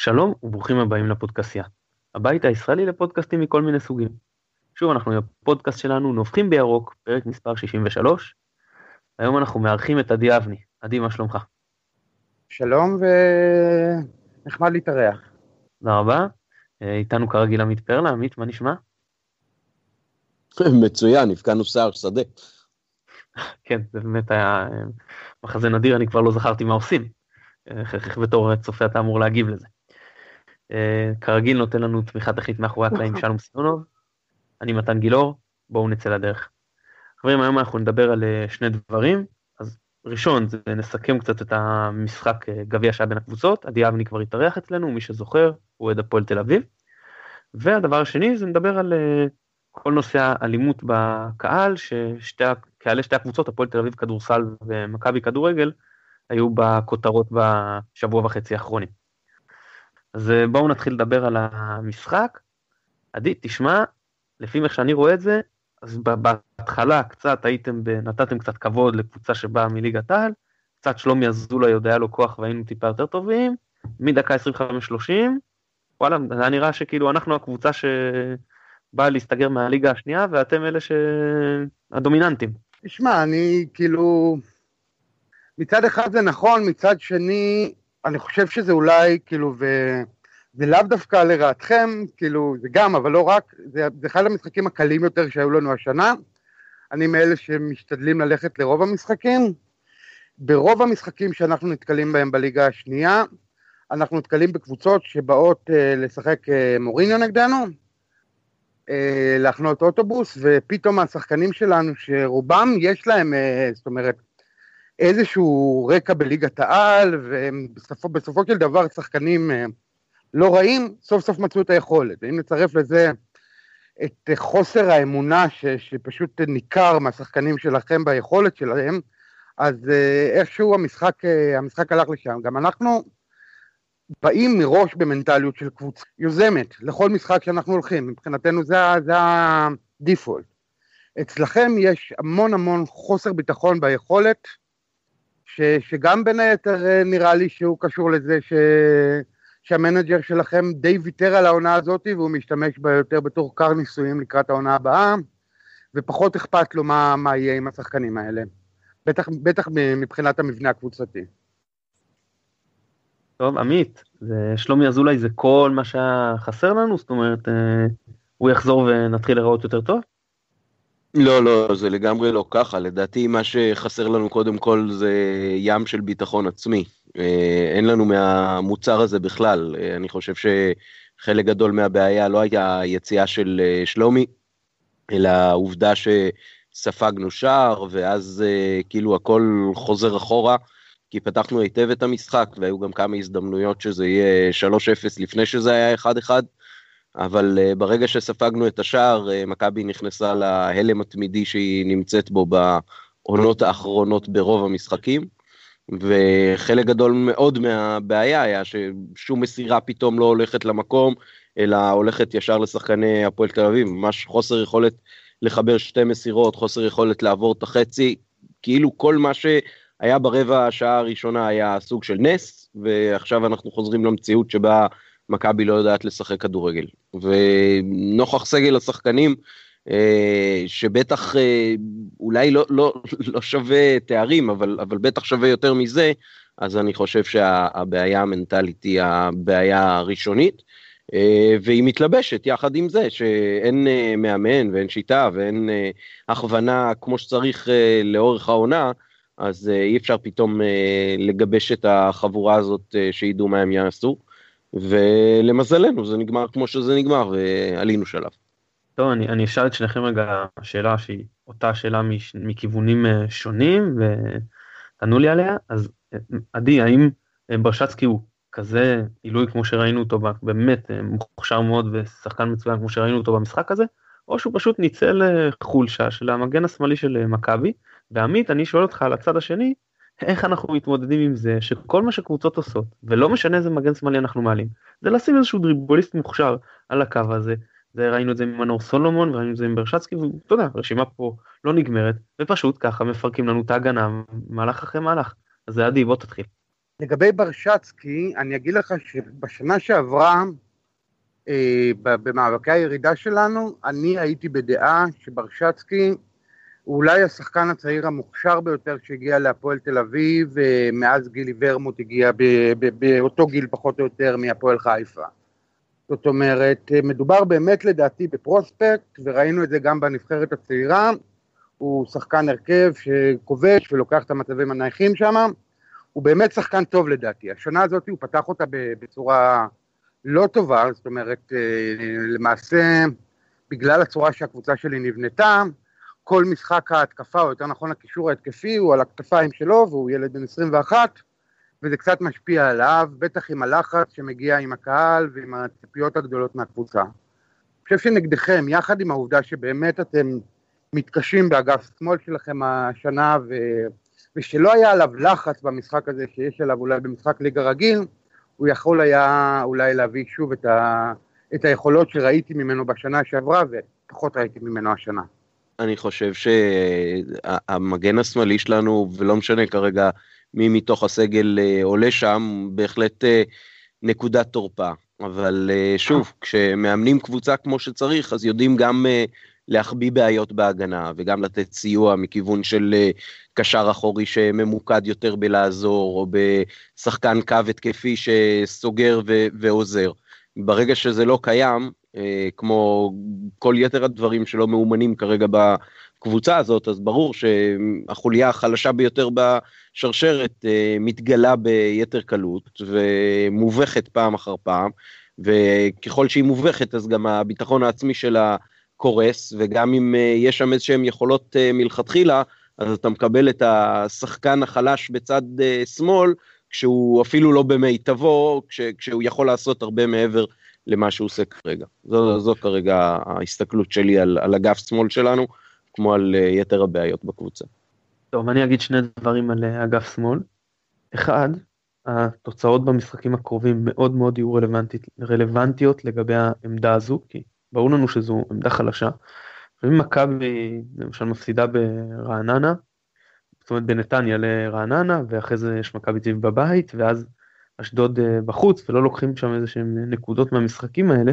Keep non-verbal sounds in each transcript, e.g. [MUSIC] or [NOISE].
שלום וברוכים הבאים לפודקאסיה, הבית הישראלי לפודקאסטים מכל מיני סוגים. שוב אנחנו עם הפודקאסט שלנו נובחים בירוק, פרק מספר 63. היום אנחנו מארחים את עדי אבני. עדי, מה שלומך? שלום ונחמד להתארח. תודה רבה. אה, איתנו כרגיל עמית פרלה, עמית, מה נשמע? [LAUGHS] מצוין, הפקענו שיער שדה. [LAUGHS] כן, זה באמת היה אה, מחזה נדיר, אני כבר לא זכרתי מה עושים. איך בתור צופה אתה אמור להגיב לזה. אה, כרגיל נותן לנו תמיכה טכנית מאחורי הקלעים שלום סיונוב, אני מתן גילאור, בואו נצא לדרך. חברים, היום אנחנו נדבר על אה, שני דברים, אז ראשון זה נסכם קצת את המשחק אה, גביע שהיה בין הקבוצות, עדי אבני כבר התארח אצלנו, מי שזוכר, הוא אוהד הפועל תל אביב. והדבר השני זה נדבר על כל נושא האלימות בקהל, שקהלי שתי הקבוצות, הפועל תל אביב כדורסל ומכבי כדורגל, היו בכותרות בשבוע וחצי האחרונים. אז אה, בואו נתחיל לדבר על המשחק. עדי, תשמע, לפי איך שאני רואה את זה, אז בהתחלה קצת הייתם, נתתם קצת כבוד לקבוצה שבאה מליגת העל, קצת שלומי אזולאי עוד היה לו כוח והיינו טיפה יותר טובים, מדקה 25-30, וואלה, זה היה נראה שכאילו אנחנו הקבוצה שבאה להסתגר מהליגה השנייה, ואתם אלה שהדומיננטים. תשמע, אני כאילו, מצד אחד זה נכון, מצד שני, אני חושב שזה אולי, כאילו, וזה לאו דווקא לרעתכם, כאילו, זה גם, אבל לא רק, זה, זה אחד המשחקים הקלים יותר שהיו לנו השנה. אני מאלה שמשתדלים ללכת לרוב המשחקים. ברוב המשחקים שאנחנו נתקלים בהם בליגה השנייה, אנחנו נתקלים בקבוצות שבאות אה, לשחק אה, מוריניו נגדנו, אה, להחנות אוטובוס, ופתאום השחקנים שלנו, שרובם יש להם, אה, זאת אומרת, איזשהו רקע בליגת העל, ובסופו של דבר שחקנים אה, לא רעים, סוף סוף מצאו את היכולת. ואם נצרף לזה את חוסר האמונה ש, שפשוט ניכר מהשחקנים שלכם ביכולת שלהם, אז אה, איכשהו המשחק, אה, המשחק הלך לשם. גם אנחנו באים מראש במנטליות של קבוצה יוזמת לכל משחק שאנחנו הולכים, מבחינתנו זה, זה הדיפולט. אצלכם יש המון המון חוסר ביטחון ביכולת ש, שגם בין היתר אה, נראה לי שהוא קשור לזה ש, שהמנג'ר שלכם די ויתר על העונה הזאת והוא משתמש בה יותר בתור קר ניסויים לקראת העונה הבאה, ופחות אכפת לו מה, מה יהיה עם השחקנים האלה. בטח, בטח מבחינת המבנה הקבוצתי. טוב, עמית, זה שלומי אזולאי זה כל מה שהיה חסר לנו? זאת אומרת, אה, הוא יחזור ונתחיל לראות יותר טוב? לא, לא, זה לגמרי לא ככה. לדעתי מה שחסר לנו קודם כל זה ים של ביטחון עצמי. אה, אין לנו מהמוצר הזה בכלל. אה, אני חושב שחלק גדול מהבעיה לא הייתה היציאה של אה, שלומי, אלא העובדה שספגנו שער, ואז כאילו הכל חוזר אחורה, כי פתחנו היטב את המשחק, והיו גם כמה הזדמנויות שזה יהיה 3-0 לפני שזה היה 1-1. אבל uh, ברגע שספגנו את השער, uh, מכבי נכנסה להלם התמידי שהיא נמצאת בו בעונות האחרונות ברוב המשחקים, וחלק גדול מאוד מהבעיה היה ששום מסירה פתאום לא הולכת למקום, אלא הולכת ישר לשחקני הפועל תל אביב, ממש חוסר יכולת לחבר שתי מסירות, חוסר יכולת לעבור את החצי, כאילו כל מה שהיה ברבע השעה הראשונה היה סוג של נס, ועכשיו אנחנו חוזרים למציאות שבה מכבי לא יודעת לשחק כדורגל. ונוכח סגל השחקנים, אה, שבטח אה, אולי לא, לא, לא שווה תארים, אבל, אבל בטח שווה יותר מזה, אז אני חושב שהבעיה המנטלית היא הבעיה הראשונית, אה, והיא מתלבשת יחד עם זה שאין מאמן ואין שיטה ואין הכוונה כמו שצריך לאורך העונה, אז אי אפשר פתאום לגבש את החבורה הזאת שידעו מה הם יעשו. ולמזלנו זה נגמר כמו שזה נגמר ועלינו שלב. טוב אני, אני אשאל את שניכם רגע שאלה שהיא אותה שאלה מש, מכיוונים אה, שונים ותענו לי עליה אז אה, עדי האם אה, ברשצקי הוא כזה עילוי כמו שראינו אותו באמת מוכשר מאוד ושחקן מצוין כמו שראינו אותו במשחק הזה או שהוא פשוט ניצל חולשה של המגן השמאלי של מכבי ועמית אני שואל אותך על הצד השני איך אנחנו מתמודדים עם זה שכל מה שקבוצות עושות ולא משנה איזה מגן שמאלי אנחנו מעלים זה לשים איזשהו דריבוליסט מוכשר על הקו הזה. זה ראינו את זה עם מנור סולומון וראינו את זה עם ברשצקי ואתה יודע הרשימה פה לא נגמרת ופשוט ככה מפרקים לנו את ההגנה מהלך אחרי מהלך אז זה עדי בוא תתחיל. לגבי ברשצקי, אני אגיד לך שבשנה שעברה, אה, במאבקי הירידה שלנו, אני הייתי בדעה שברשצקי הוא אולי השחקן הצעיר המוכשר ביותר שהגיע להפועל תל אביב, מאז גילי ורמוט הגיע באותו גיל פחות או יותר מהפועל חיפה. זאת אומרת, מדובר באמת לדעתי בפרוספקט, וראינו את זה גם בנבחרת הצעירה, הוא שחקן הרכב שכובש ולוקח את המצבים הנייחים שם, הוא באמת שחקן טוב לדעתי. השנה הזאת הוא פתח אותה בצורה לא טובה, זאת אומרת, למעשה, בגלל הצורה שהקבוצה שלי נבנתה, כל משחק ההתקפה, או יותר נכון הקישור ההתקפי, הוא על הכתפיים שלו, והוא ילד בן 21, וזה קצת משפיע עליו, בטח עם הלחץ שמגיע עם הקהל ועם הציפיות הגדולות מהקבוצה. אני חושב שנגדכם, יחד עם העובדה שבאמת אתם מתקשים באגף שמאל שלכם השנה, ו... ושלא היה עליו לחץ במשחק הזה שיש עליו אולי במשחק ליגה רגיל, הוא יכול היה אולי להביא שוב את, ה... את היכולות שראיתי ממנו בשנה שעברה, ופחות ראיתי ממנו השנה. אני חושב שהמגן השמאלי שלנו, ולא משנה כרגע מי מתוך הסגל אה, עולה שם, בהחלט אה, נקודת תורפה. אבל אה, שוב, כשמאמנים קבוצה כמו שצריך, אז יודעים גם להחביא בעיות בהגנה, וגם לתת סיוע מכיוון של קשר אחורי שממוקד יותר בלעזור, או בשחקן קו התקפי שסוגר ועוזר. ברגע שזה לא קיים, כמו כל יתר הדברים שלא מאומנים כרגע בקבוצה הזאת, אז ברור שהחוליה החלשה ביותר בשרשרת אה, מתגלה ביתר קלות ומובכת פעם אחר פעם, וככל שהיא מובכת אז גם הביטחון העצמי שלה קורס, וגם אם אה, יש שם איזשהם יכולות מלכתחילה, אז אתה מקבל את השחקן החלש בצד שמאל, כשהוא אפילו לא במיטבו, כש, כשהוא יכול לעשות הרבה מעבר למה שהוא עושה כרגע. זו, זו כרגע ההסתכלות שלי על, על אגף שמאל שלנו, כמו על אה, יתר הבעיות בקבוצה. טוב, אני אגיד שני דברים על אה, אגף שמאל. אחד, התוצאות במשחקים הקרובים מאוד מאוד יהיו רלוונטיות, רלוונטיות לגבי העמדה הזו, כי ברור לנו שזו עמדה חלשה. ואם מכבי למשל מפסידה ברעננה, זאת אומרת בנתניה לרעננה, ואחרי זה יש מכבי טיב בבית, ואז אשדוד אה, בחוץ ולא לוקחים שם איזה שהם נקודות מהמשחקים האלה,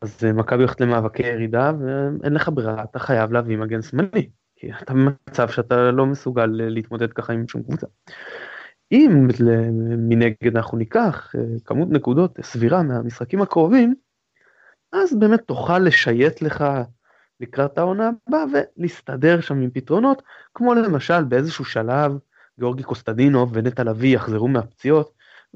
אז אה, מכבי הולכת למאבקי ירידה ואין לך ברירה, אתה חייב להביא מגן שמאלי, כי אתה במצב שאתה לא מסוגל להתמודד ככה עם שום קבוצה. אם מנגד אנחנו ניקח אה, כמות נקודות סבירה מהמשחקים הקרובים, אז באמת תוכל לשייט לך לקראת העונה הבאה ולהסתדר שם עם פתרונות, כמו למשל באיזשהו שלב גיאורגי קוסטדינוב ונטע לביא יחזרו מהפציעות,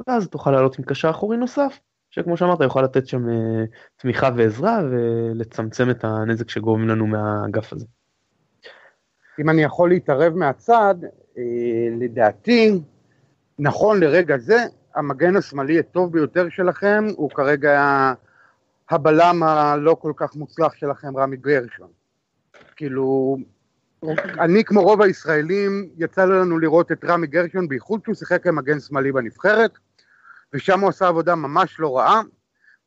ואז תוכל לעלות עם קשר אחורי נוסף, שכמו שאמרת יוכל לתת שם אה, תמיכה ועזרה ולצמצם את הנזק שגורמים לנו מהאגף הזה. אם אני יכול להתערב מהצד, אה, לדעתי, נכון לרגע זה, המגן השמאלי הטוב ביותר שלכם הוא כרגע הבלם הלא כל כך מוצלח שלכם, רמי גרשון. כאילו, אני כמו רוב הישראלים, יצא לנו לראות את רמי גרשון, בייחוד שהוא שיחק כמגן שמאלי בנבחרת, ושם הוא עשה עבודה ממש לא רעה,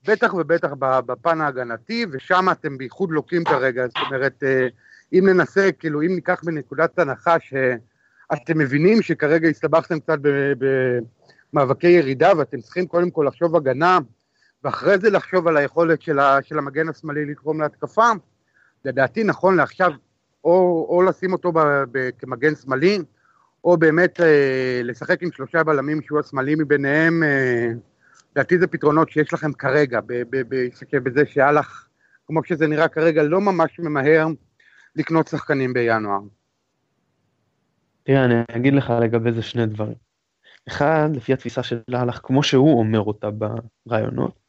בטח ובטח בפן ההגנתי, ושם אתם בייחוד לוקים כרגע, זאת אומרת, אה, אם ננסה, כאילו, אם ניקח בנקודת הנחה שאתם מבינים שכרגע הסתבכתם קצת במאבקי ירידה, ואתם צריכים קודם כל לחשוב הגנה, ואחרי זה לחשוב על היכולת של, המגן השמאלי לתרום להתקפה, לדעתי נכון לעכשיו, או, או לשים אותו כמגן שמאלי, או באמת אה, לשחק עם שלושה בלמים שהוא השמאלי מביניהם, אה, לדעתי אה, זה פתרונות שיש לכם כרגע, בזה שהלך, כמו שזה נראה כרגע, לא ממש ממהר לקנות שחקנים בינואר. תראה, אני אגיד לך לגבי זה שני דברים. אחד, לפי התפיסה של אהלך, כמו שהוא אומר אותה ברעיונות,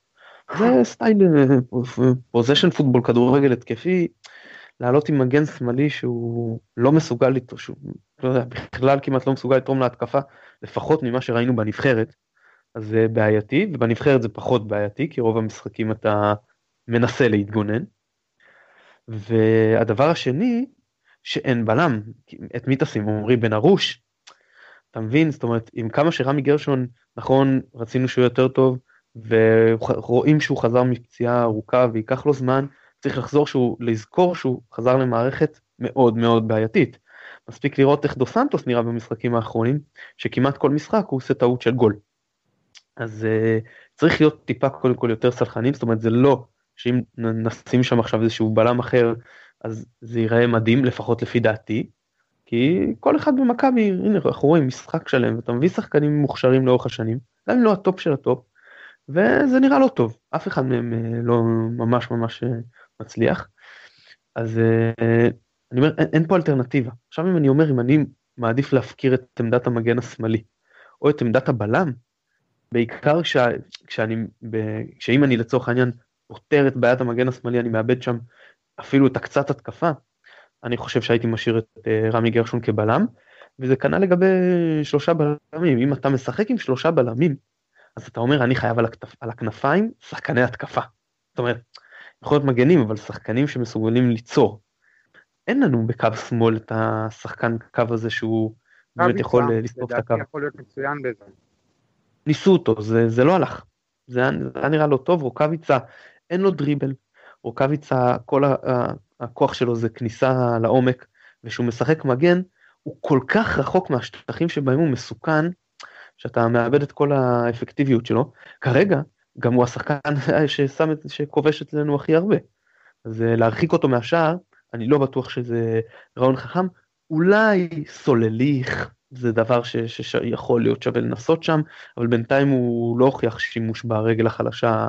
זה סטייל פוזיישן פוטבול, כדורגל התקפי, לעלות עם מגן שמאלי שהוא לא מסוגל, שהוא לא יודע, בכלל כמעט לא מסוגל לתרום להתקפה, לפחות ממה שראינו בנבחרת, אז זה בעייתי, ובנבחרת זה פחות בעייתי, כי רוב המשחקים אתה מנסה להתגונן. והדבר השני, שאין בלם, את מי תשים, עמרי בן ארוש, אתה מבין? זאת אומרת, עם כמה שרמי גרשון, נכון, רצינו שהוא יותר טוב, ורואים שהוא חזר מפציעה ארוכה וייקח לו זמן, צריך לחזור שהוא, לזכור שהוא חזר למערכת מאוד מאוד בעייתית. מספיק לראות איך דו סנטוס נראה במשחקים האחרונים, שכמעט כל משחק הוא עושה טעות של גול. אז אה, צריך להיות טיפה קודם כל יותר סלחנים, זאת אומרת זה לא שאם נשים שם עכשיו איזשהו בלם אחר, אז זה ייראה מדהים, לפחות לפי דעתי, כי כל אחד במכבי, הנה אנחנו רואים משחק שלם, ואתה מביא שחקנים מוכשרים לאורך השנים, גם אם לא הטופ של הטופ, וזה נראה לא טוב, אף אחד מהם אה, לא ממש ממש אה, מצליח. אז אה, אני אומר, אין, אין פה אלטרנטיבה. עכשיו אם אני אומר, אם אני מעדיף להפקיר את עמדת המגן השמאלי, או את עמדת הבלם, בעיקר כשה, כשאני, כשאם אני לצורך העניין פותר את בעיית המגן השמאלי, אני מאבד שם אפילו את הקצת התקפה, אני חושב שהייתי משאיר את רמי גרשון כבלם, וזה כנ"ל לגבי שלושה בלמים, אם אתה משחק עם שלושה בלמים, אז אתה אומר אני חייב על, הכתפ, על הכנפיים שחקני התקפה. זאת אומרת, יכול להיות מגנים אבל שחקנים שמסוגלים ליצור. אין לנו בקו שמאל את השחקן קו הזה שהוא באמת יכול לספוף את הקו. יכול להיות מצוין בזה. ניסו אותו, זה, זה לא הלך. זה היה, זה היה נראה לא טוב, רוקאביצה אין לו דריבל, רוקאביצה כל ה, הכוח שלו זה כניסה לעומק, וכשהוא משחק מגן, הוא כל כך רחוק מהשטחים שבהם הוא מסוכן, שאתה מאבד את כל האפקטיביות שלו. כרגע, גם הוא השחקן [LAUGHS] ששם את, שכובש אצלנו הכי הרבה. אז אה, להרחיק אותו מהשער, אני לא בטוח שזה רעיון חכם. אולי סולליך זה דבר ש, שיכול להיות שווה לנסות שם, אבל בינתיים הוא לא הוכיח שימוש ברגל החלשה.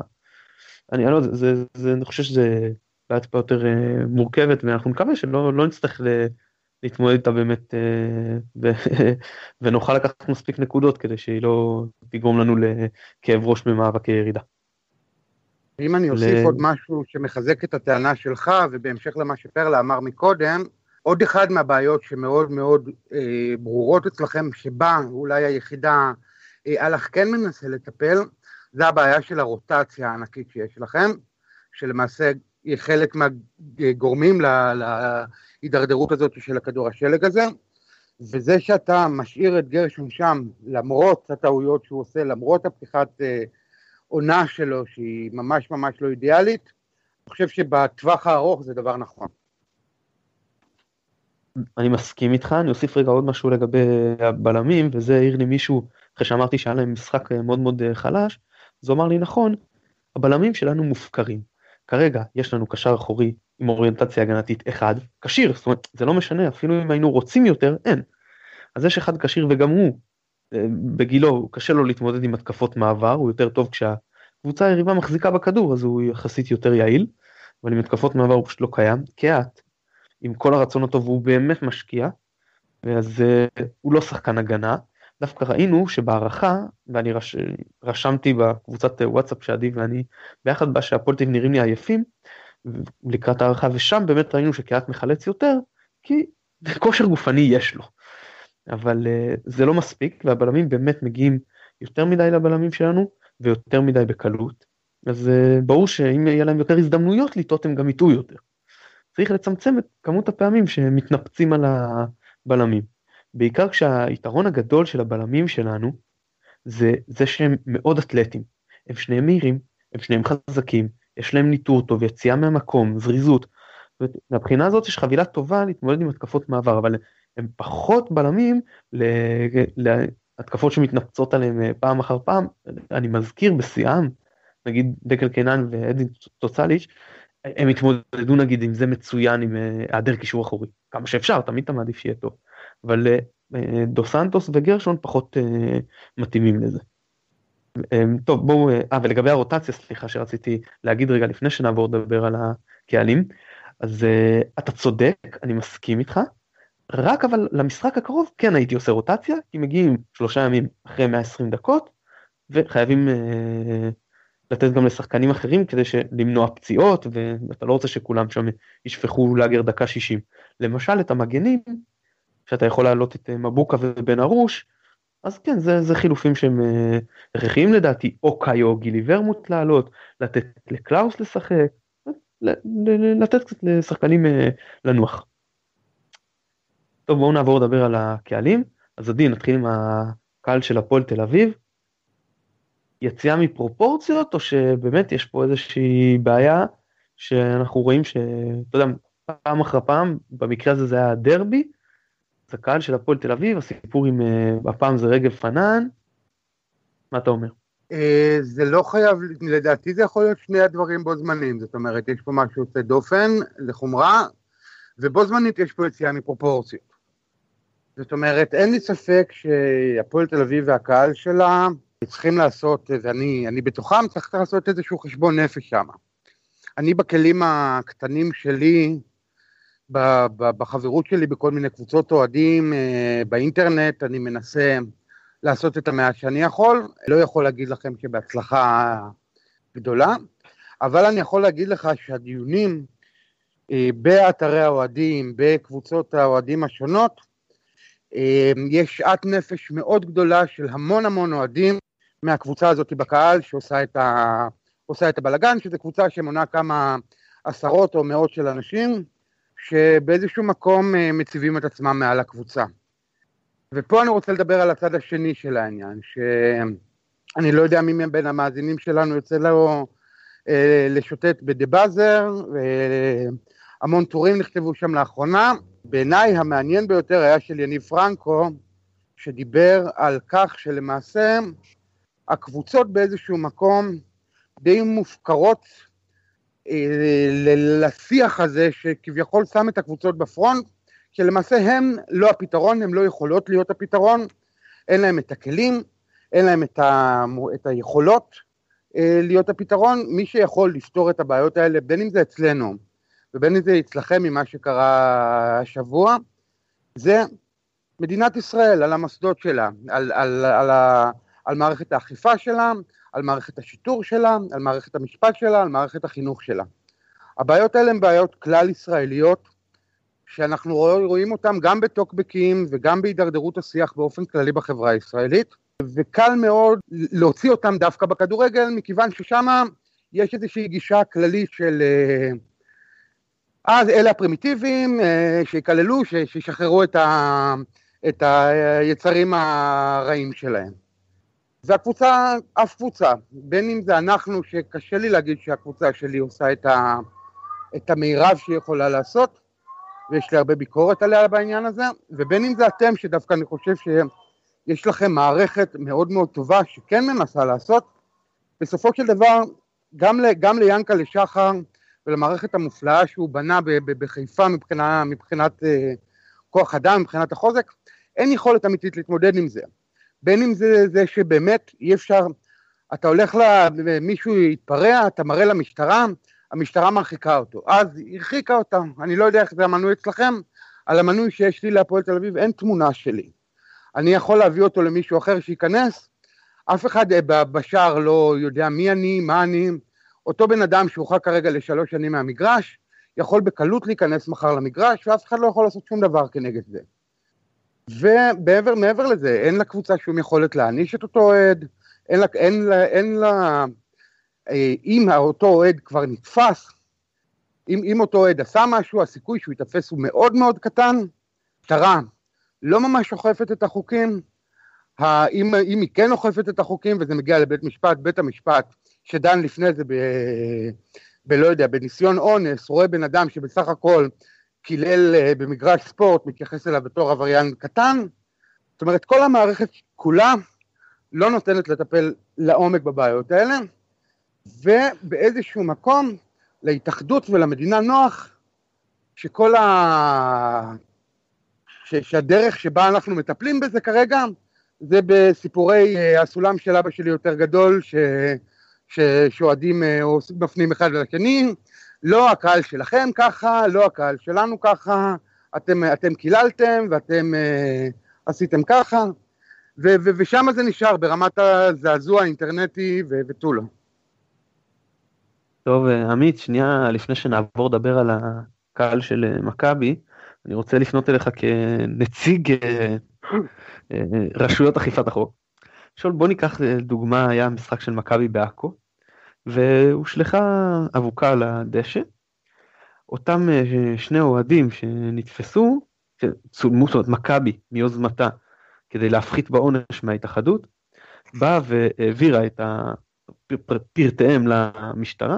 אני, אני לא יודע, זה, זה, אני חושב שזה בעיה טיפה יותר uh, מורכבת, ואנחנו נקווה שלא לא נצטרך. להתמודד איתה באמת אה, [LAUGHS] ונוכל לקחת מספיק נקודות כדי שהיא לא תגרום לנו לכאב ראש במאבקי ירידה. אם אני אוסיף ל... עוד משהו שמחזק את הטענה שלך, ובהמשך למה שפרלה אמר מקודם, עוד אחד מהבעיות שמאוד מאוד אה, ברורות אצלכם, שבה אולי היחידה אה, אלח כן מנסה לטפל, זה הבעיה של הרוטציה הענקית שיש לכם, שלמעשה היא חלק מהגורמים להידרדרות הזאת של הכדור השלג הזה, וזה שאתה משאיר את גרשון שם, למרות הטעויות שהוא עושה, למרות הפתיחת אה, עונה שלו, שהיא ממש ממש לא אידיאלית, אני חושב שבטווח הארוך זה דבר נכון. אני מסכים איתך, אני אוסיף רגע עוד משהו לגבי הבלמים, וזה העיר לי מישהו, אחרי שאמרתי שהיה להם משחק מאוד מאוד חלש, אז הוא אמר לי נכון, הבלמים שלנו מופקרים. כרגע יש לנו קשר אחורי עם אוריינטציה הגנתית אחד, כשיר, זאת אומרת זה לא משנה אפילו אם היינו רוצים יותר, אין. אז יש אחד כשיר וגם הוא אה, בגילו קשה לו להתמודד עם התקפות מעבר, הוא יותר טוב כשהקבוצה היריבה מחזיקה בכדור אז הוא יחסית יותר יעיל, אבל עם התקפות מעבר הוא פשוט לא קיים, קהת עם כל הרצון הטוב הוא באמת משקיע, אז uh, הוא לא שחקן הגנה, דווקא ראינו שבהערכה, ואני רש, רשמתי בקבוצת וואטסאפ שעדי ואני ביחד בה שהפולטים נראים לי עייפים, לקראת הערכה, ושם באמת ראינו שקריית מחלץ יותר, כי כושר גופני יש לו. אבל uh, זה לא מספיק, והבלמים באמת מגיעים יותר מדי לבלמים שלנו, ויותר מדי בקלות. אז uh, ברור שאם יהיה להם יותר הזדמנויות לטעות הם גם יטעו יותר. צריך לצמצם את כמות הפעמים שהם מתנפצים על הבלמים. בעיקר כשהיתרון הגדול של הבלמים שלנו זה זה שהם מאוד אתלטים. הם שניהם מהירים, הם שניהם חזקים, יש להם ניטור טוב, יציאה מהמקום, זריזות. מהבחינה הזאת יש חבילה טובה להתמודד עם התקפות מעבר, אבל הם פחות בלמים להתקפות שמתנפצות עליהם אה, פעם אחר פעם. אני מזכיר בשיאם, נגיד דקל קינן ואדין טוצליץ', הם התמודדו נגיד עם זה מצוין עם אה, היעדר קישור אחורי. כמה שאפשר, תמיד אתה מעדיף שיהיה טוב. אבל אה, דו סנטוס וגרשון פחות אה, מתאימים לזה. אה, טוב בואו, אה ולגבי הרוטציה סליחה שרציתי להגיד רגע לפני שנעבור לדבר על הקהלים, אז אה, אתה צודק, אני מסכים איתך, רק אבל למשחק הקרוב כן הייתי עושה רוטציה, כי מגיעים שלושה ימים אחרי 120 דקות, וחייבים אה, לתת גם לשחקנים אחרים כדי למנוע פציעות, ואתה לא רוצה שכולם שם ישפכו לאגר דקה 60. למשל את המגנים שאתה יכול להעלות את אה, מבוקה ובן ארוש, אז כן, זה, זה חילופים שהם אה, הכרחיים לדעתי, או קאיו או גילי ורמוט לעלות, לתת לקלאוס לשחק, לתת קצת לשחקנים אה, לנוח. טוב, בואו נעבור לדבר על הקהלים. אז עדי, נתחיל עם הקהל של הפועל תל אביב. יציאה מפרופורציות, או שבאמת יש פה איזושהי בעיה שאנחנו רואים שאתה יודע, פעם אחר פעם, במקרה הזה זה היה דרבי, הקהל של הפועל תל אביב, הסיפור עם, הפעם זה רגב פנן, מה אתה אומר? זה לא חייב, לדעתי זה יכול להיות שני הדברים בו זמנים, זאת אומרת, יש פה משהו יוצא דופן לחומרה, ובו זמנית יש פה יציאה מפרופורציות. זאת אומרת, אין לי ספק שהפועל תל אביב והקהל שלה צריכים לעשות, ואני אני בתוכם, צריך לעשות איזשהו חשבון נפש שם. אני בכלים הקטנים שלי, בחברות שלי בכל מיני קבוצות אוהדים, אה, באינטרנט, אני מנסה לעשות את המעט שאני יכול. לא יכול להגיד לכם שבהצלחה גדולה, אבל אני יכול להגיד לך שהדיונים אה, באתרי האוהדים, בקבוצות האוהדים השונות, אה, יש שאט נפש מאוד גדולה של המון המון אוהדים מהקבוצה הזאת בקהל שעושה את, ה... את הבלגן, שזו קבוצה שמונה כמה עשרות או מאות של אנשים, שבאיזשהו מקום אה, מציבים את עצמם מעל הקבוצה. ופה אני רוצה לדבר על הצד השני של העניין, שאני לא יודע מי מבין המאזינים שלנו יוצא לו אה, לשוטט בדה באזר, והמון טורים נכתבו שם לאחרונה. בעיניי המעניין ביותר היה של יניב פרנקו, שדיבר על כך שלמעשה הקבוצות באיזשהו מקום די מופקרות אה, לשיח הזה שכביכול שם את הקבוצות בפרונט, שלמעשה הם לא הפתרון, הם לא יכולות להיות הפתרון, אין להם את הכלים, אין להם את, ה, את היכולות אה, להיות הפתרון. מי שיכול לפתור את הבעיות האלה, בין אם זה אצלנו ובין אם זה אצלכם ממה שקרה השבוע, זה מדינת ישראל, על המוסדות שלה, על, על, על, על, על מערכת האכיפה שלה, על מערכת השיטור שלה, על מערכת המשפט שלה, על מערכת החינוך שלה. הבעיות האלה הן בעיות כלל ישראליות, שאנחנו רואים אותן גם בטוקבקים וגם בהידרדרות השיח באופן כללי בחברה הישראלית, וקל מאוד להוציא אותם דווקא בכדורגל, מכיוון ששם יש איזושהי גישה כללית של אז אה, אלה הפרימיטיביים, אה, שיקללו, שישחררו את, ה, את היצרים הרעים שלהם. והקבוצה, אף קבוצה, בין אם זה אנחנו, שקשה לי להגיד שהקבוצה שלי עושה את, ה, את המירב שהיא יכולה לעשות, ויש לי הרבה ביקורת עליה בעניין הזה, ובין אם זה אתם, שדווקא אני חושב שיש לכם מערכת מאוד מאוד טובה שכן מנסה לעשות, בסופו של דבר, גם, גם ליענקלה שחר ולמערכת המופלאה שהוא בנה בחיפה מבחינה, מבחינת אה, כוח אדם, מבחינת החוזק, אין יכולת אמיתית להתמודד עם זה. בין אם זה זה שבאמת אי אפשר, אתה הולך למישהו יתפרע, אתה מראה למשטרה, המשטרה מרחיקה אותו. אז הרחיקה אותה, אני לא יודע איך זה המנוי אצלכם, על המנוי שיש לי להפועל תל אביב אין תמונה שלי. אני יכול להביא אותו למישהו אחר שייכנס, אף אחד אה, בשער לא יודע מי אני, מה אני. אותו בן אדם שהורחק כרגע לשלוש שנים מהמגרש, יכול בקלות להיכנס מחר למגרש, ואף אחד לא יכול לעשות שום דבר כנגד זה. ומעבר לזה, אין לקבוצה שום יכולת להעניש את אותו אוהד, אין לה, אין לה, אין לה, אה, אם אותו אוהד כבר נתפס, אם, אם אותו אוהד עשה משהו, הסיכוי שהוא ייתפס הוא מאוד מאוד קטן. משטרה לא ממש אוכפת את החוקים, אם, אם היא כן אוכפת את החוקים וזה מגיע לבית משפט, בית המשפט שדן לפני זה ב... בלא יודע, בניסיון אונס, רואה בן אדם שבסך הכל קילל אה, במגרש ספורט, מתייחס אליו בתור עבריין קטן, זאת אומרת כל המערכת כולה לא נותנת לטפל לעומק בבעיות האלה, ובאיזשהו מקום להתאחדות ולמדינה נוח שכל ה... ש... שהדרך שבה אנחנו מטפלים בזה כרגע זה בסיפורי אה, הסולם של אבא שלי יותר גדול ש... ש... שאוהדים אה, או מפנים אחד לשני, לא הקהל שלכם ככה, לא הקהל שלנו ככה, אתם, אתם קיללתם ואתם אה, עשיתם ככה, ו- ו- ושם זה נשאר ברמת הזעזוע האינטרנטי ותו לא. טוב, אה, עמית, שנייה לפני שנעבור לדבר על הקהל של אה, מכבי, אני רוצה לפנות אליך כנציג אה, רשויות אכיפת החוק. שואל, בוא ניקח דוגמה, היה משחק של מכבי בעכו, והושלכה אבוקה על הדשא. אותם אה, שני אוהדים שנתפסו, צולמו, זאת אומרת מכבי מיוזמתה, כדי להפחית בעונש מההתאחדות, באה והעבירה את פרטיהם למשטרה,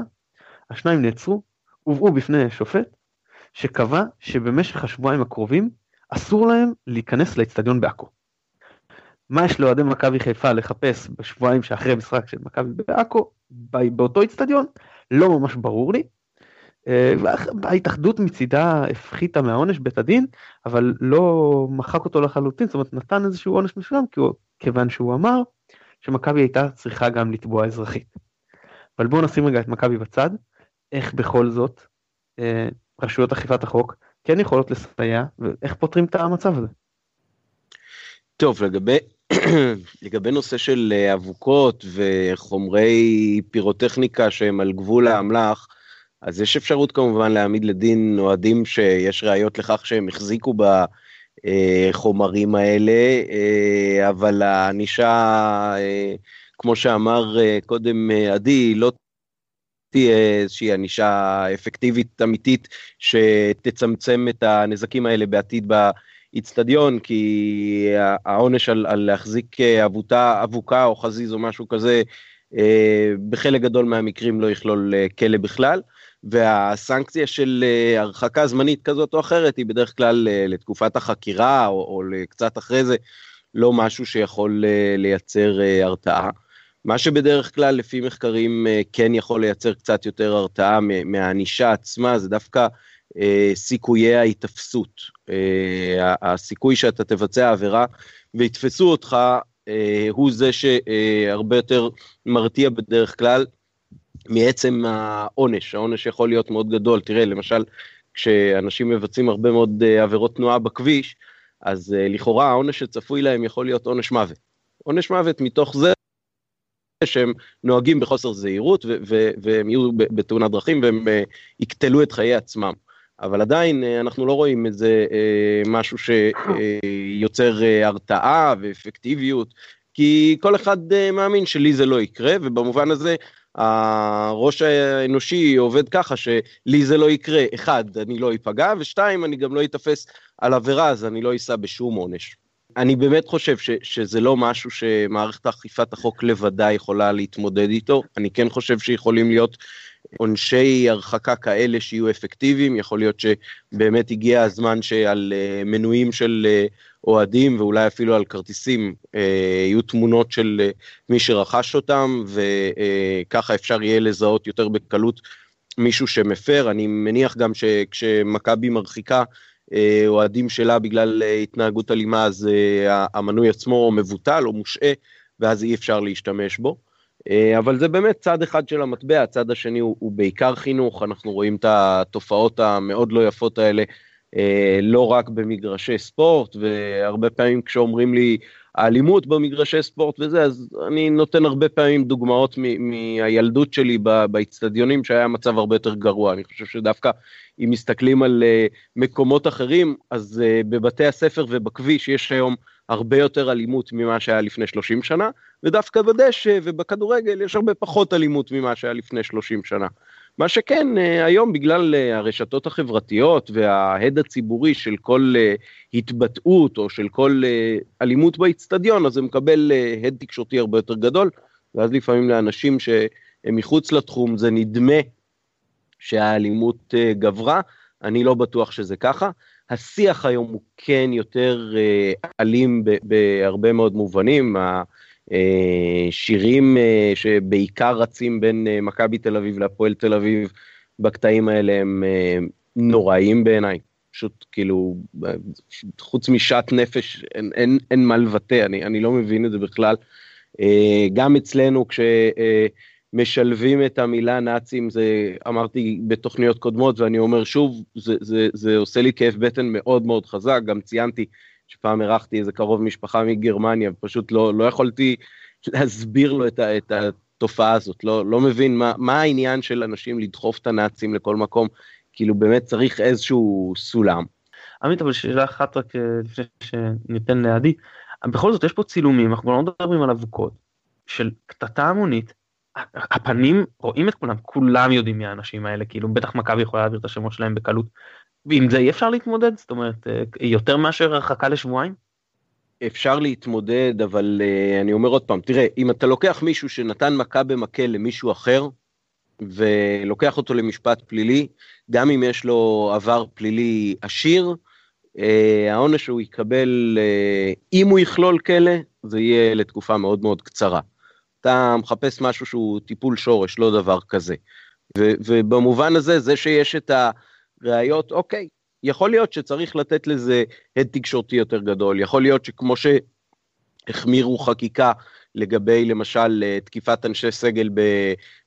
השניים נעצרו, הובאו בפני שופט, שקבע שבמשך השבועיים הקרובים אסור להם להיכנס לאצטדיון בעכו. מה יש לאוהדי מכבי חיפה לחפש בשבועיים שאחרי משחק של מכבי בעכו באותו אצטדיון לא ממש ברור לי. אה, ההתאחדות מצידה הפחיתה מהעונש בית הדין אבל לא מחק אותו לחלוטין זאת אומרת נתן איזשהו עונש מסוים כיוון שהוא אמר שמכבי הייתה צריכה גם לתבוע אזרחית. אבל בואו נשים רגע את מכבי בצד איך בכל זאת אה, רשויות אכיפת החוק כן יכולות לסייע ואיך פותרים את המצב הזה. טוב לגבי לגבי נושא של אה, אבוקות וחומרי פירוטכניקה שהם על גבול האמל"ח, אז יש אפשרות כמובן להעמיד לדין אוהדים שיש ראיות לכך שהם החזיקו בחומרים האלה, אה, אבל הענישה, אה, כמו שאמר קודם עדי, לא תהיה איזושהי ענישה אפקטיבית אמיתית שתצמצם את הנזקים האלה בעתיד באיצטדיון, כי העונש על, על להחזיק אבותה, אבוקה או חזיז או משהו כזה, אה, בחלק גדול מהמקרים לא יכלול אה, כלא בכלל. והסנקציה של אה, הרחקה זמנית כזאת או אחרת היא בדרך כלל לתקופת החקירה או, או קצת אחרי זה, לא משהו שיכול לייצר הרתעה. מה שבדרך כלל לפי מחקרים אה, כן יכול לייצר קצת יותר הרתעה מהענישה עצמה זה דווקא אה, סיכויי ההיתפסות. אה, הסיכוי שאתה תבצע עבירה ויתפסו אותך הוא זה שהרבה יותר מרתיע בדרך כלל מעצם העונש, העונש יכול להיות מאוד גדול, תראה למשל כשאנשים מבצעים הרבה מאוד עבירות תנועה בכביש, אז לכאורה העונש שצפוי להם יכול להיות עונש מוות. עונש מוות מתוך זה שהם נוהגים בחוסר זהירות והם יהיו בתאונת דרכים והם אה, יקטלו את חיי עצמם. אבל עדיין אה, אנחנו לא רואים איזה אה, משהו שיוצר הרתעה ואפקטיביות, כי כל אחד מאמין שלי זה לא יקרה, ובמובן הזה הראש האנושי עובד ככה שלי זה לא יקרה, אחד, אני לא אפגע, ושתיים, אני גם לא אתפס על עבירה, אז אני לא אשא בשום עונש. אני באמת חושב ש, שזה לא משהו שמערכת אכיפת החוק לבדה יכולה להתמודד איתו. אני כן חושב שיכולים להיות עונשי הרחקה כאלה שיהיו אפקטיביים. יכול להיות שבאמת הגיע הזמן שעל uh, מנויים של uh, אוהדים ואולי אפילו על כרטיסים uh, יהיו תמונות של מי שרכש אותם, וככה אפשר יהיה לזהות יותר בקלות מישהו שמפר. אני מניח גם שכשמכבי מרחיקה אה, אוהדים שלה בגלל אה, התנהגות אלימה, אז אה, המנוי עצמו מבוטל או מושעה, ואז אי אפשר להשתמש בו. אבל זה באמת צד אחד של המטבע, הצד השני הוא, הוא בעיקר חינוך, אנחנו רואים את התופעות המאוד לא יפות האלה, לא רק במגרשי ספורט, והרבה פעמים כשאומרים לי האלימות במגרשי ספורט וזה, אז אני נותן הרבה פעמים דוגמאות מהילדות שלי באיצטדיונים שהיה מצב הרבה יותר גרוע. אני חושב שדווקא אם מסתכלים על uh, מקומות אחרים, אז בבתי הספר ובכביש יש היום הרבה יותר אלימות ממה שהיה לפני 30 שנה, ודווקא בדשא ובכדורגל יש הרבה פחות אלימות ממה שהיה לפני 30 שנה. מה שכן, uh, היום בגלל uh, הרשתות החברתיות וההד הציבורי של כל uh, התבטאות או של כל אלימות באיצטדיון, אז זה מקבל הד תקשורתי הרבה יותר גדול, ואז לפעמים לאנשים שהם מחוץ לתחום זה נדמה שהאלימות אה, גברה, אני לא בטוח שזה ככה. השיח היום הוא כן יותר אה, אלים בהרבה מאוד מובנים. השירים אה, שבעיקר רצים בין מכבי תל אביב להפועל תל אביב בקטעים האלה הם נוראים בעיניי. פשוט כאילו, חוץ משאט נפש, אין, אין, אין מה לבטא, אני, אני לא מבין את זה בכלל. גם אצלנו, כש... משלבים את המילה נאצים, זה אמרתי בתוכניות קודמות ואני אומר שוב, זה, זה, זה עושה לי כאב בטן מאוד מאוד חזק, גם ציינתי שפעם אירחתי איזה קרוב משפחה מגרמניה, ופשוט לא, לא יכולתי להסביר לו את, ה, את התופעה הזאת, לא, לא מבין מה, מה העניין של אנשים לדחוף את הנאצים לכל מקום, כאילו באמת צריך איזשהו סולם. עמית, אבל שאלה אחת רק אה, לפני שניתן לידי, בכל זאת יש פה צילומים, אנחנו לא מדברים על אבוקות, של קטטה המונית הפנים רואים את כולם כולם יודעים מי האנשים האלה כאילו בטח מכבי יכולה להעביר את השמות שלהם בקלות. ועם זה אי אפשר להתמודד זאת אומרת אה, יותר מאשר הרחקה לשבועיים. אפשר להתמודד אבל uh, אני אומר עוד פעם תראה אם אתה לוקח מישהו שנתן מכה במקל למישהו אחר ולוקח אותו למשפט פלילי גם אם יש לו עבר פלילי עשיר אה, העונש שהוא יקבל, אה, אם הוא יכלול כלא, זה יהיה לתקופה מאוד מאוד קצרה. אתה מחפש משהו שהוא טיפול שורש, לא דבר כזה. ו- ובמובן הזה, זה שיש את הראיות, אוקיי, יכול להיות שצריך לתת לזה הד תקשורתי יותר גדול, יכול להיות שכמו שהחמירו חקיקה לגבי למשל תקיפת אנשי סגל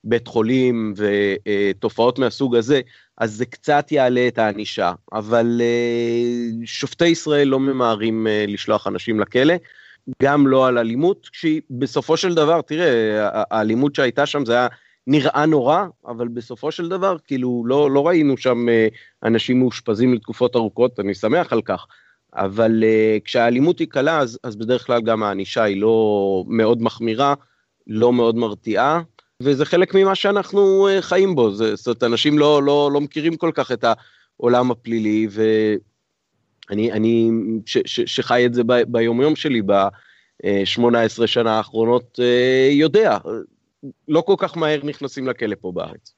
בבית חולים ותופעות מהסוג הזה, אז זה קצת יעלה את הענישה, אבל אה, שופטי ישראל לא ממהרים אה, לשלוח אנשים לכלא, גם לא על אלימות, שהיא בסופו של דבר, תראה, האלימות שהייתה שם זה היה נראה נורא, אבל בסופו של דבר, כאילו, לא, לא ראינו שם אנשים מאושפזים לתקופות ארוכות, אני שמח על כך. אבל uh, כשהאלימות היא קלה, אז, אז בדרך כלל גם הענישה היא לא מאוד מחמירה, לא מאוד מרתיעה, וזה חלק ממה שאנחנו uh, חיים בו. זאת אומרת, אנשים לא, לא, לא מכירים כל כך את העולם הפלילי, ואני אני, ש, ש, שחי את זה ב, ביומיום שלי ב-18 אה, שנה האחרונות, uh, יודע, לא כל כך מהר נכנסים לכלא פה בארץ.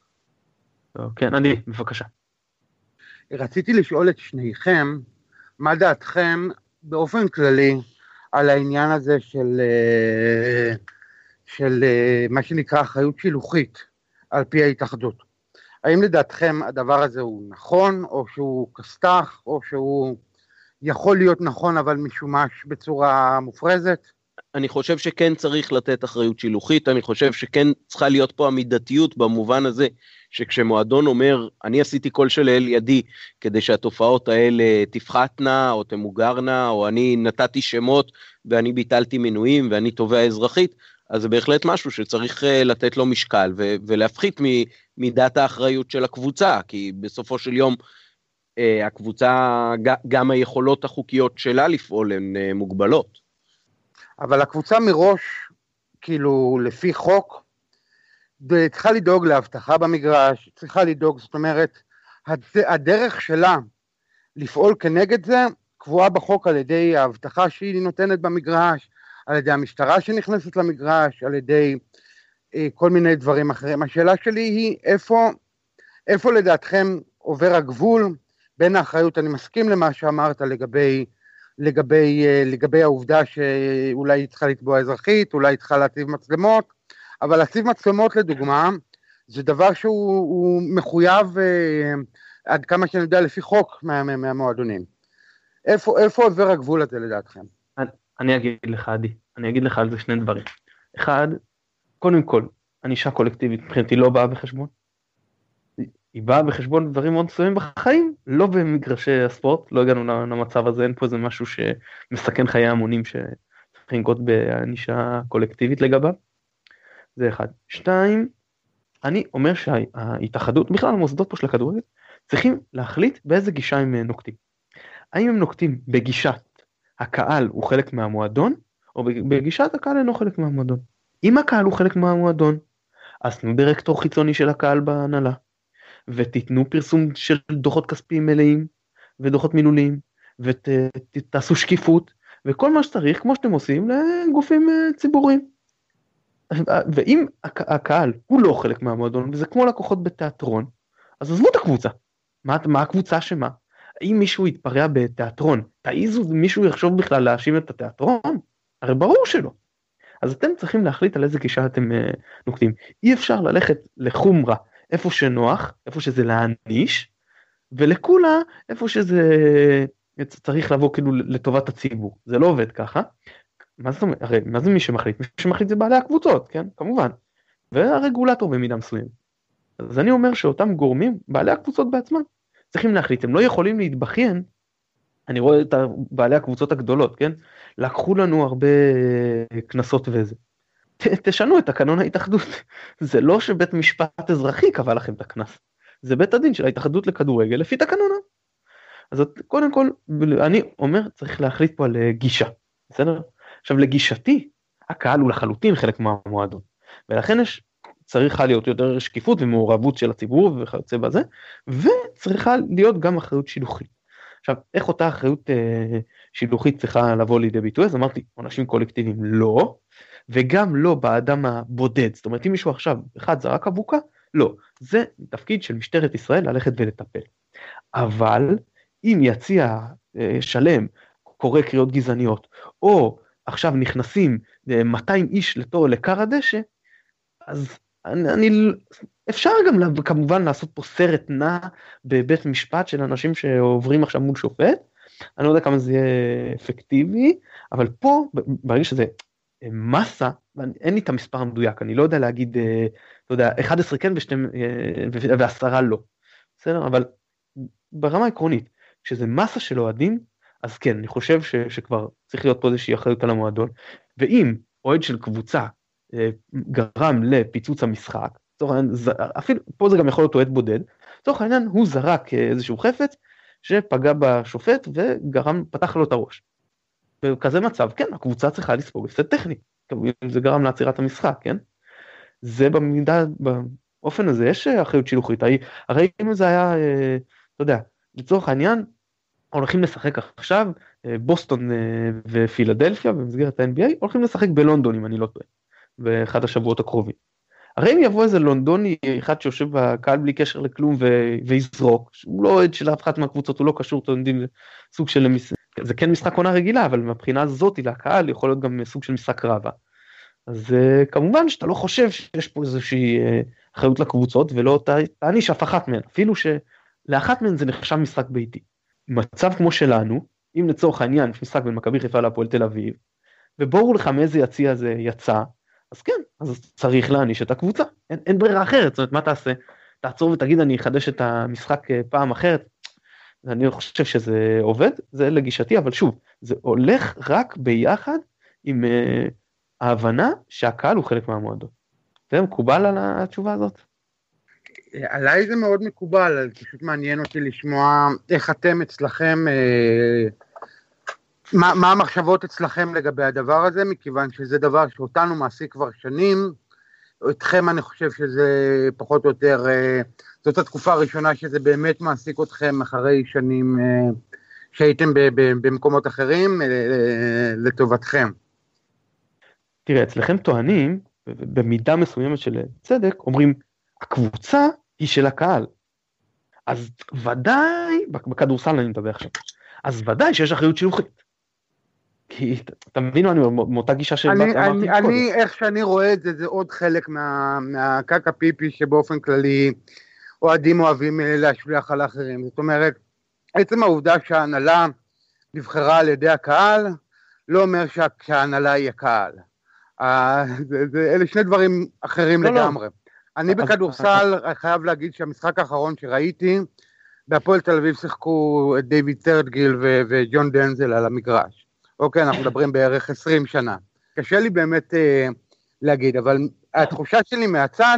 כן, אני, בבקשה. רציתי לשאול את שניכם, מה דעתכם באופן כללי על העניין הזה של, אה, של אה, מה שנקרא אחריות שילוחית על פי ההתאחדות? האם לדעתכם הדבר הזה הוא נכון, או שהוא כסת"ח, או שהוא יכול להיות נכון אבל משומש בצורה מופרזת? אני חושב שכן צריך לתת אחריות שילוחית, אני חושב שכן צריכה להיות פה המידתיות במובן הזה שכשמועדון אומר, אני עשיתי כל שלאל ידי כדי שהתופעות האלה תפחתנה או תמוגרנה, או אני נתתי שמות ואני ביטלתי מינויים ואני תובע אזרחית, אז זה בהחלט משהו שצריך אה, לתת לו משקל ו- ולהפחית ממידת האחריות של הקבוצה, כי בסופו של יום הקבוצה, גם היכולות החוקיות שלה לפעול הן אה, מוגבלות. אבל הקבוצה מראש, כאילו, לפי חוק, צריכה לדאוג לאבטחה במגרש, צריכה לדאוג, זאת אומרת, הדרך שלה לפעול כנגד זה קבועה בחוק על ידי האבטחה שהיא נותנת במגרש, על ידי המשטרה שנכנסת למגרש, על ידי אה, כל מיני דברים אחרים. השאלה שלי היא איפה, איפה לדעתכם עובר הגבול בין האחריות, אני מסכים למה שאמרת לגבי, לגבי, אה, לגבי העובדה שאולי היא צריכה לתבוע אזרחית, אולי היא צריכה להציב מצלמות, אבל להציב מצלמות לדוגמה, זה דבר שהוא מחויב אה, עד כמה שאני יודע לפי חוק מה, מה, מהמועדונים. איפה, איפה עובר הגבול הזה לדעתכם? אני, אני אגיד לך עדי, אני אגיד לך על זה שני דברים. אחד, קודם כל, ענישה קולקטיבית מבחינתי לא באה בחשבון. היא באה בחשבון דברים מאוד מסוימים בחיים, לא במגרשי הספורט, לא הגענו למצב הזה, אין פה איזה משהו שמסכן חיי המונים שצריך לנקוט בענישה קולקטיבית לגביו. זה אחד. שתיים, אני אומר שההתאחדות, בכלל המוסדות פה של הכדורגל, צריכים להחליט באיזה גישה הם אה, נוקטים. האם הם נוקטים בגישת הקהל הוא חלק מהמועדון, או בגישת הקהל אינו חלק מהמועדון. אם הקהל הוא חלק מהמועדון, אז תנו דירקטור חיצוני של הקהל בהנהלה, ותיתנו פרסום של דוחות כספיים מלאים, ודוחות מילוליים, ותעשו ות, שקיפות, וכל מה שצריך, כמו שאתם עושים, לגופים אה, ציבוריים. ואם הקהל הוא לא חלק מהמועדון וזה כמו לקוחות בתיאטרון אז עזבו את הקבוצה. מה, מה הקבוצה שמה? האם מישהו יתפרע בתיאטרון תעיזו מישהו יחשוב בכלל להאשים את התיאטרון? הרי ברור שלא. אז אתם צריכים להחליט על איזה גישה אתם uh, נוקטים. אי אפשר ללכת לחומרה איפה שנוח איפה שזה להעניש ולקולה איפה שזה צריך לבוא כאילו לטובת הציבור זה לא עובד ככה מה זאת אומרת, הרי מה זה מי שמחליט? מי שמחליט זה בעלי הקבוצות, כן? כמובן. והרגולטור במידה מסוימת. אז אני אומר שאותם גורמים, בעלי הקבוצות בעצמם, צריכים להחליט, הם לא יכולים להתבכיין, אני רואה את בעלי הקבוצות הגדולות, כן? לקחו לנו הרבה קנסות וזה. ת, תשנו את תקנון ההתאחדות. זה לא שבית משפט אזרחי קבע לכם את הקנס, זה בית הדין של ההתאחדות לכדורגל לפי תקנונה. אז קודם כל, אני אומר, צריך להחליט פה על גישה, בסדר? עכשיו לגישתי, הקהל הוא לחלוטין חלק מהמועדון, ולכן יש, צריכה להיות יותר שקיפות ומעורבות של הציבור וכיוצא בזה, וצריכה להיות גם אחריות שילוחית. עכשיו, איך אותה אחריות אה, שילוחית צריכה לבוא לידי ביטוי? אז אמרתי, עונשים קולקטיביים לא, וגם לא באדם הבודד. זאת אומרת, אם מישהו עכשיו, אחד זרק אבוקה, לא. זה תפקיד של משטרת ישראל ללכת ולטפל. אבל אם יציע שלם קורא קריאות גזעניות, או עכשיו נכנסים 200 איש לתור לכר הדשא, אז אני, אני, אפשר גם כמובן לעשות פה סרט נע בבית משפט של אנשים שעוברים עכשיו מול שופט, אני לא יודע כמה זה יהיה אפקטיבי, אבל פה ברגע שזה מסה, אין לי את המספר המדויק, אני לא יודע להגיד, אתה יודע, 11 כן אה, ועשרה לא, בסדר? אבל ברמה העקרונית, כשזה מסה של אוהדים, אז כן, אני חושב ש, שכבר צריך להיות פה איזושהי אחריות על המועדון, ואם אוהד של קבוצה אה, גרם לפיצוץ המשחק, לצורך העניין, אפילו פה זה גם יכול להיות אוהד בודד, לצורך העניין הוא זרק איזשהו חפץ שפגע בשופט וגרם, פתח לו את הראש. בכזה מצב, כן, הקבוצה צריכה לספוג הפסד טכני, אם זה גרם לעצירת המשחק, כן? זה במידה, באופן הזה יש אחריות שילוחית, הרי אם זה היה, אה, אתה יודע, לצורך העניין, הולכים לשחק עכשיו, אה, בוסטון אה, ופילדלפיה במסגרת ה-NBA, הולכים לשחק בלונדון אם אני לא טועה, באחד השבועות הקרובים. הרי אם יבוא איזה לונדוני אחד שיושב בקהל בלי קשר לכלום ו- ויזרוק, שהוא לא אוהד של אף אחת מהקבוצות, הוא לא קשור, אתם יודעים, סוג של זה כן משחק עונה רגילה, אבל מבחינה הזאת לקהל יכול להיות גם סוג של משחק רבה. אז uh, כמובן שאתה לא חושב שיש פה איזושהי uh, אחריות לקבוצות ולא תעניש אף אחת מהן, אפילו שלאחת מהן זה נחשב משחק ביתי. מצב כמו שלנו, אם לצורך העניין יש משחק בין מכבי חיפה להפועל תל אביב, וברור לך מאיזה יציע זה יצא, אז כן, אז צריך להעניש את הקבוצה, אין, אין ברירה אחרת, זאת אומרת מה תעשה? תעצור ותגיד אני אחדש את המשחק אה, פעם אחרת, אני חושב שזה עובד, זה לגישתי, אבל שוב, זה הולך רק ביחד עם uh, ההבנה שהקהל הוא חלק מהמועדון. זה מקובל על התשובה הזאת? עליי זה מאוד מקובל, פשוט מעניין אותי לשמוע איך אתם אצלכם, אה, מה, מה המחשבות אצלכם לגבי הדבר הזה, מכיוון שזה דבר שאותנו מעסיק כבר שנים, אתכם אני חושב שזה פחות או יותר, אה, זאת התקופה הראשונה שזה באמת מעסיק אתכם אחרי שנים אה, שהייתם במקומות אחרים אה, לטובתכם. תראה, אצלכם טוענים, במידה מסוימת של צדק, אומרים, הקבוצה היא של הקהל. אז ודאי, בכדורסל אני מדבר עכשיו, אז ודאי שיש אחריות שילוחית. כי אתה מבין מה אני אומר, מאותה גישה שבאת אמרתי קודם. אני, איך שאני רואה את זה, זה עוד חלק מה, מהקקה פיפי שבאופן כללי אוהדים אוהבים אה, להשליח על האחרים. זאת אומרת, עצם העובדה שההנהלה נבחרה על ידי הקהל, לא אומר שההנהלה היא הקהל. אה, זה, זה, אלה שני דברים אחרים לא, לא. לגמרי. לא. אני בכדורסל חייב להגיד שהמשחק האחרון שראיתי, בהפועל תל אביב שיחקו את דיוויד סרטגיל וג'ון דנזל על המגרש. אוקיי, אנחנו מדברים בערך 20 שנה. קשה לי באמת אה, להגיד, אבל התחושה שלי מהצד,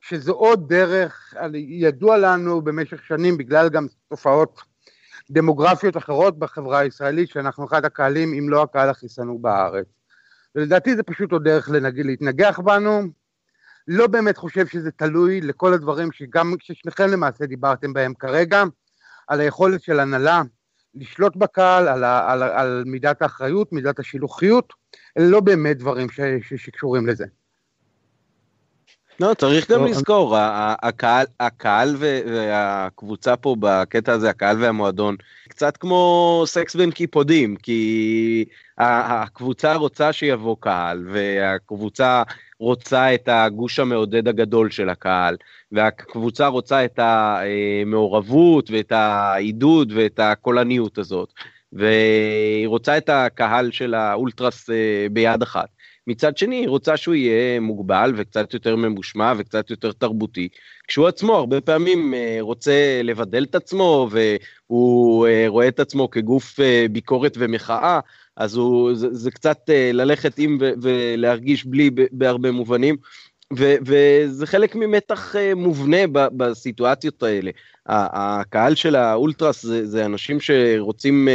שזו עוד דרך, ידוע לנו במשך שנים, בגלל גם תופעות דמוגרפיות אחרות בחברה הישראלית, שאנחנו אחד הקהלים, אם לא הקהל הכי שנוא בארץ. ולדעתי זה פשוט עוד דרך לנגיד, להתנגח בנו. לא באמת חושב שזה תלוי לכל הדברים שגם ששניכם למעשה דיברתם בהם כרגע, על היכולת של הנהלה לשלוט בקהל, על, ה, על, על מידת האחריות, מידת השילוחיות, אלה לא באמת דברים ש, ש, שקשורים לזה. לא, צריך גם לא, לזכור, הקהל, הקהל והקבוצה פה בקטע הזה, הקהל והמועדון, קצת כמו סקס בין קיפודים, כי הקבוצה רוצה שיבוא קהל, והקבוצה רוצה את הגוש המעודד הגדול של הקהל, והקבוצה רוצה את המעורבות ואת העידוד ואת הקולניות הזאת, והיא רוצה את הקהל של האולטרס אה, ביד אחת. מצד שני, היא רוצה שהוא יהיה מוגבל וקצת יותר ממושמע וקצת יותר תרבותי, כשהוא עצמו הרבה פעמים אה, רוצה לבדל את עצמו והוא אה, רואה את עצמו כגוף ביקורת ומחאה, אז הוא, זה, זה קצת ללכת עם ולהרגיש בלי בהרבה מובנים. ו- וזה חלק ממתח מובנה ב- בסיטואציות האלה. הקהל של האולטרס זה, זה אנשים שרוצים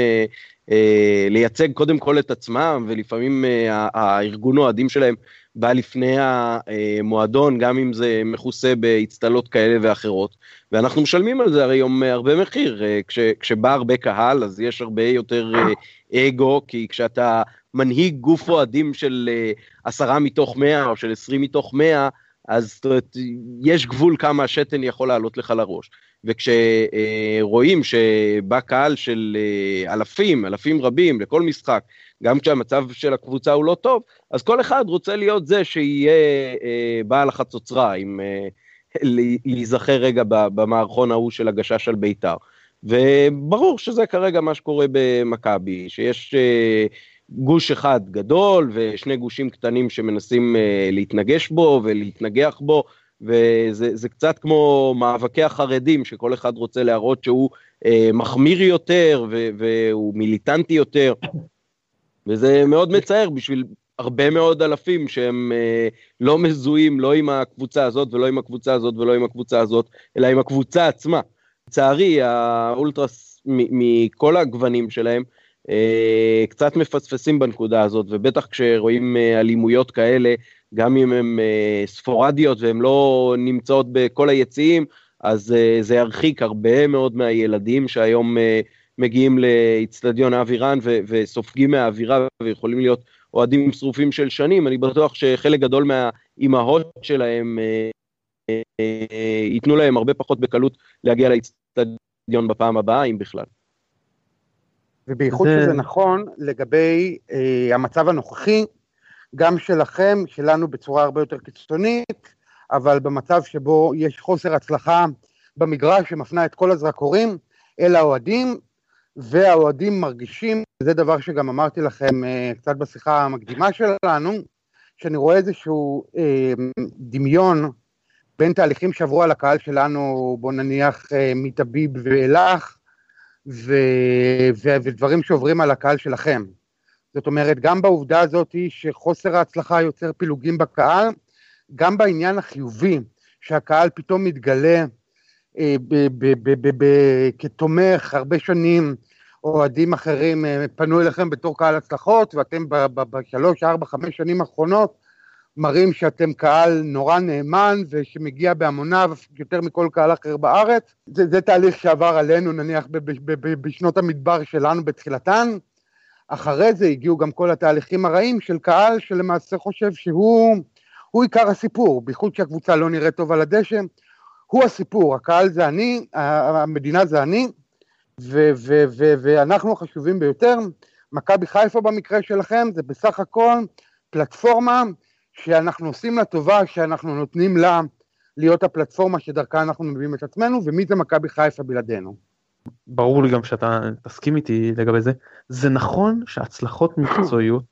לייצג קודם כל את עצמם, ולפעמים uh, הארגון אוהדים שלהם בא לפני המועדון, גם אם זה מכוסה באצטלות כאלה ואחרות. ואנחנו משלמים על זה הרי היום הרבה מחיר. Uh, כש, כשבא הרבה קהל, אז יש הרבה יותר uh, אגו, כי כשאתה מנהיג גוף אוהדים של uh, עשרה מתוך מאה או של עשרים מתוך מאה, אז זאת אומרת, יש גבול כמה השתן יכול לעלות לך לראש. וכשרואים שבא קהל של אה, אלפים, אלפים רבים לכל משחק, גם כשהמצב של הקבוצה הוא לא טוב, אז כל אחד רוצה להיות זה שיהיה אה, בעל החצוצרה, אם אה, להיזכר רגע במערכון ההוא של הגשש על בית"ר. וברור שזה כרגע מה שקורה במכבי, שיש גוש אחד גדול ושני גושים קטנים שמנסים להתנגש בו ולהתנגח בו, וזה קצת כמו מאבקי החרדים, שכל אחד רוצה להראות שהוא אה, מחמיר יותר ו, והוא מיליטנטי יותר, וזה מאוד מצער בשביל הרבה מאוד אלפים שהם אה, לא מזוהים לא עם הקבוצה הזאת ולא עם הקבוצה הזאת ולא עם הקבוצה הזאת, אלא עם הקבוצה עצמה. לצערי, האולטרס מכל הגוונים שלהם, אה, קצת מפספסים בנקודה הזאת, ובטח כשרואים אה, אלימויות כאלה, גם אם הן אה, ספורדיות והן לא נמצאות בכל היציעים, אז אה, זה ירחיק הרבה מאוד מהילדים שהיום אה, מגיעים לאיצטדיון האווירן וסופגים מהאווירה ויכולים להיות אוהדים שרופים של שנים, אני בטוח שחלק גדול מהאימהות שלהם ייתנו להם הרבה פחות בקלות להגיע לאיצטדיון בפעם הבאה, אם בכלל. ובייחוד זה... שזה נכון לגבי אה, המצב הנוכחי, גם שלכם, שלנו בצורה הרבה יותר קיצונית, אבל במצב שבו יש חוסר הצלחה במגרש שמפנה את כל הזרקורים אל האוהדים, והאוהדים מרגישים, זה דבר שגם אמרתי לכם אה, קצת בשיחה המקדימה שלנו, שאני רואה איזשהו אה, דמיון בין תהליכים שעברו על הקהל שלנו, בוא נניח אה, מטביב ואילך, ו, ו, ודברים שעוברים על הקהל שלכם. זאת אומרת, גם בעובדה הזאת שחוסר ההצלחה יוצר פילוגים בקהל, גם בעניין החיובי, שהקהל פתאום מתגלה אה, כתומך הרבה שנים, אוהדים אחרים אה, פנו אליכם בתור קהל הצלחות, ואתם בשלוש, ארבע, חמש שנים האחרונות מראים שאתם קהל נורא נאמן ושמגיע בהמוניו יותר מכל קהל אחר בארץ. זה, זה תהליך שעבר עלינו נניח בשנות המדבר שלנו בתחילתן. אחרי זה הגיעו גם כל התהליכים הרעים של קהל שלמעשה חושב שהוא הוא עיקר הסיפור, בייחוד שהקבוצה לא נראית טוב על הדשא, הוא הסיפור, הקהל זה אני, המדינה זה אני, ו- ו- ו- ואנחנו החשובים ביותר. מכבי חיפה במקרה שלכם זה בסך הכל פלטפורמה שאנחנו עושים לה טובה, שאנחנו נותנים לה להיות הפלטפורמה שדרכה אנחנו מביאים את עצמנו, ומי זה מכבי חיפה בלעדינו. ברור לי גם שאתה תסכים איתי לגבי זה, זה נכון שהצלחות [COUGHS] מקצועיות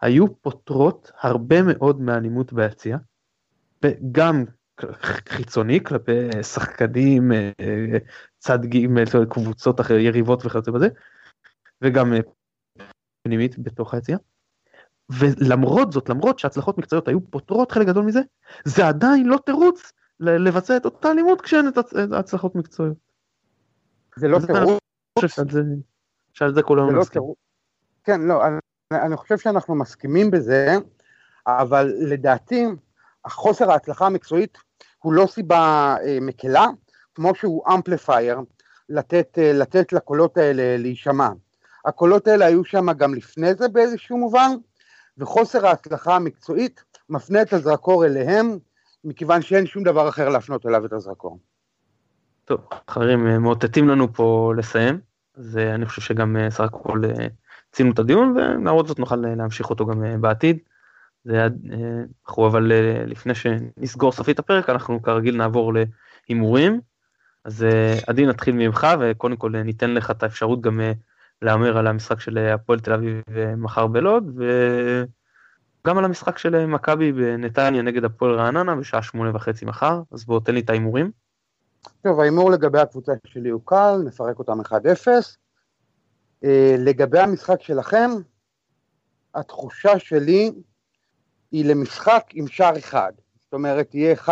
היו פותרות הרבה מאוד מהאלימות ביציע, גם חיצוני כלפי שחקנים, אה, צד ג', קבוצות אחרי יריבות וכיוצא בזה, וגם אה, פנימית בתוך היציע. ולמרות זאת, למרות שהצלחות מקצועיות היו פותרות חלק גדול מזה, זה עדיין לא תירוץ לבצע את אותה אלימות כשאין את הצלחות מקצועיות. זה לא תירוץ. שעל זה כולנו לא מסכים. כן, לא, אני, אני חושב שאנחנו מסכימים בזה, אבל לדעתי, החוסר ההצלחה המקצועית הוא לא סיבה אה, מקלה, כמו שהוא אמפליפייר, לתת, אה, לתת לקולות האלה להישמע. הקולות האלה היו שם גם לפני זה באיזשהו מובן, וחוסר ההצלחה המקצועית מפנה את הזרקור אליהם, מכיוון שאין שום דבר אחר להפנות אליו את הזרקור. טוב, חברים, אה, מאותתים לנו פה לסיים, אז אה, אני חושב שגם אה, סך הכל עשינו את הדיון, ולמרות זאת נוכל להמשיך אותו גם בעתיד. זה אנחנו אבל לפני שנסגור סופית הפרק, אנחנו כרגיל נעבור להימורים. אז עדי נתחיל ממך, וקודם כל ניתן לך את האפשרות גם להמר על המשחק של הפועל תל אביב מחר בלוד, וגם על המשחק של מכבי בנתניה נגד הפועל רעננה בשעה שמונה וחצי מחר, אז בוא תן לי את ההימורים. טוב, ההימור לגבי הקבוצה שלי הוא קל, נפרק אותם 1-0. אה, לגבי המשחק שלכם, התחושה שלי היא למשחק עם שער אחד. זאת אומרת, יהיה 1-0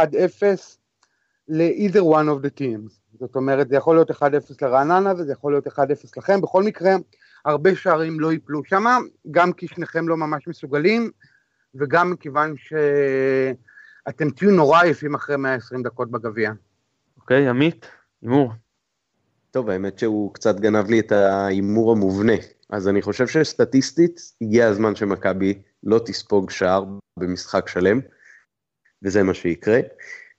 ל-either one of the teams. זאת אומרת, זה יכול להיות 1-0 לרעננה וזה יכול להיות 1-0 לכם. בכל מקרה, הרבה שערים לא ייפלו שם, גם כי שניכם לא ממש מסוגלים, וגם מכיוון שאתם תהיו נורא עייפים אחרי 120 דקות בגביע. אוקיי, עמית, הימור. טוב, האמת שהוא קצת גנב לי את ההימור המובנה. אז אני חושב שסטטיסטית הגיע הזמן שמכבי לא תספוג שער במשחק שלם. וזה מה שיקרה.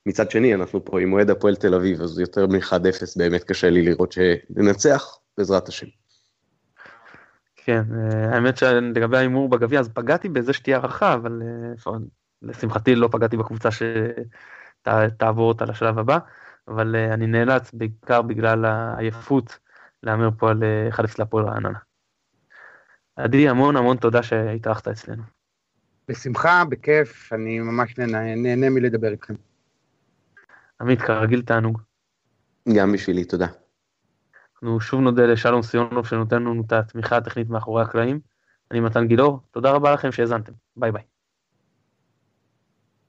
מצד שני, אנחנו פה עם אוהד הפועל תל אביב, אז יותר מ-1-0 באמת קשה לי לראות שננצח, בעזרת השם. כן, אה, האמת שלגבי ההימור בגביע, אז פגעתי בזה שתהיה הערכה, אבל אה, לשמחתי לא פגעתי בקבוצה שתעבור אותה לשלב הבא, אבל אה, אני נאלץ בעיקר בגלל העייפות להמר פה על 1-0 להפועל רעננה. עדי, המון המון תודה שהתארחת אצלנו. בשמחה, בכיף, אני ממש נהנה, נהנה מלדבר איתכם. עמית, כרגיל תענוג. גם בשבילי, תודה. אנחנו שוב נודה לשלום סיונוב שנותן לנו את התמיכה הטכנית מאחורי הקלעים. אני מתן גילאור, תודה רבה לכם שהאזנתם, ביי ביי.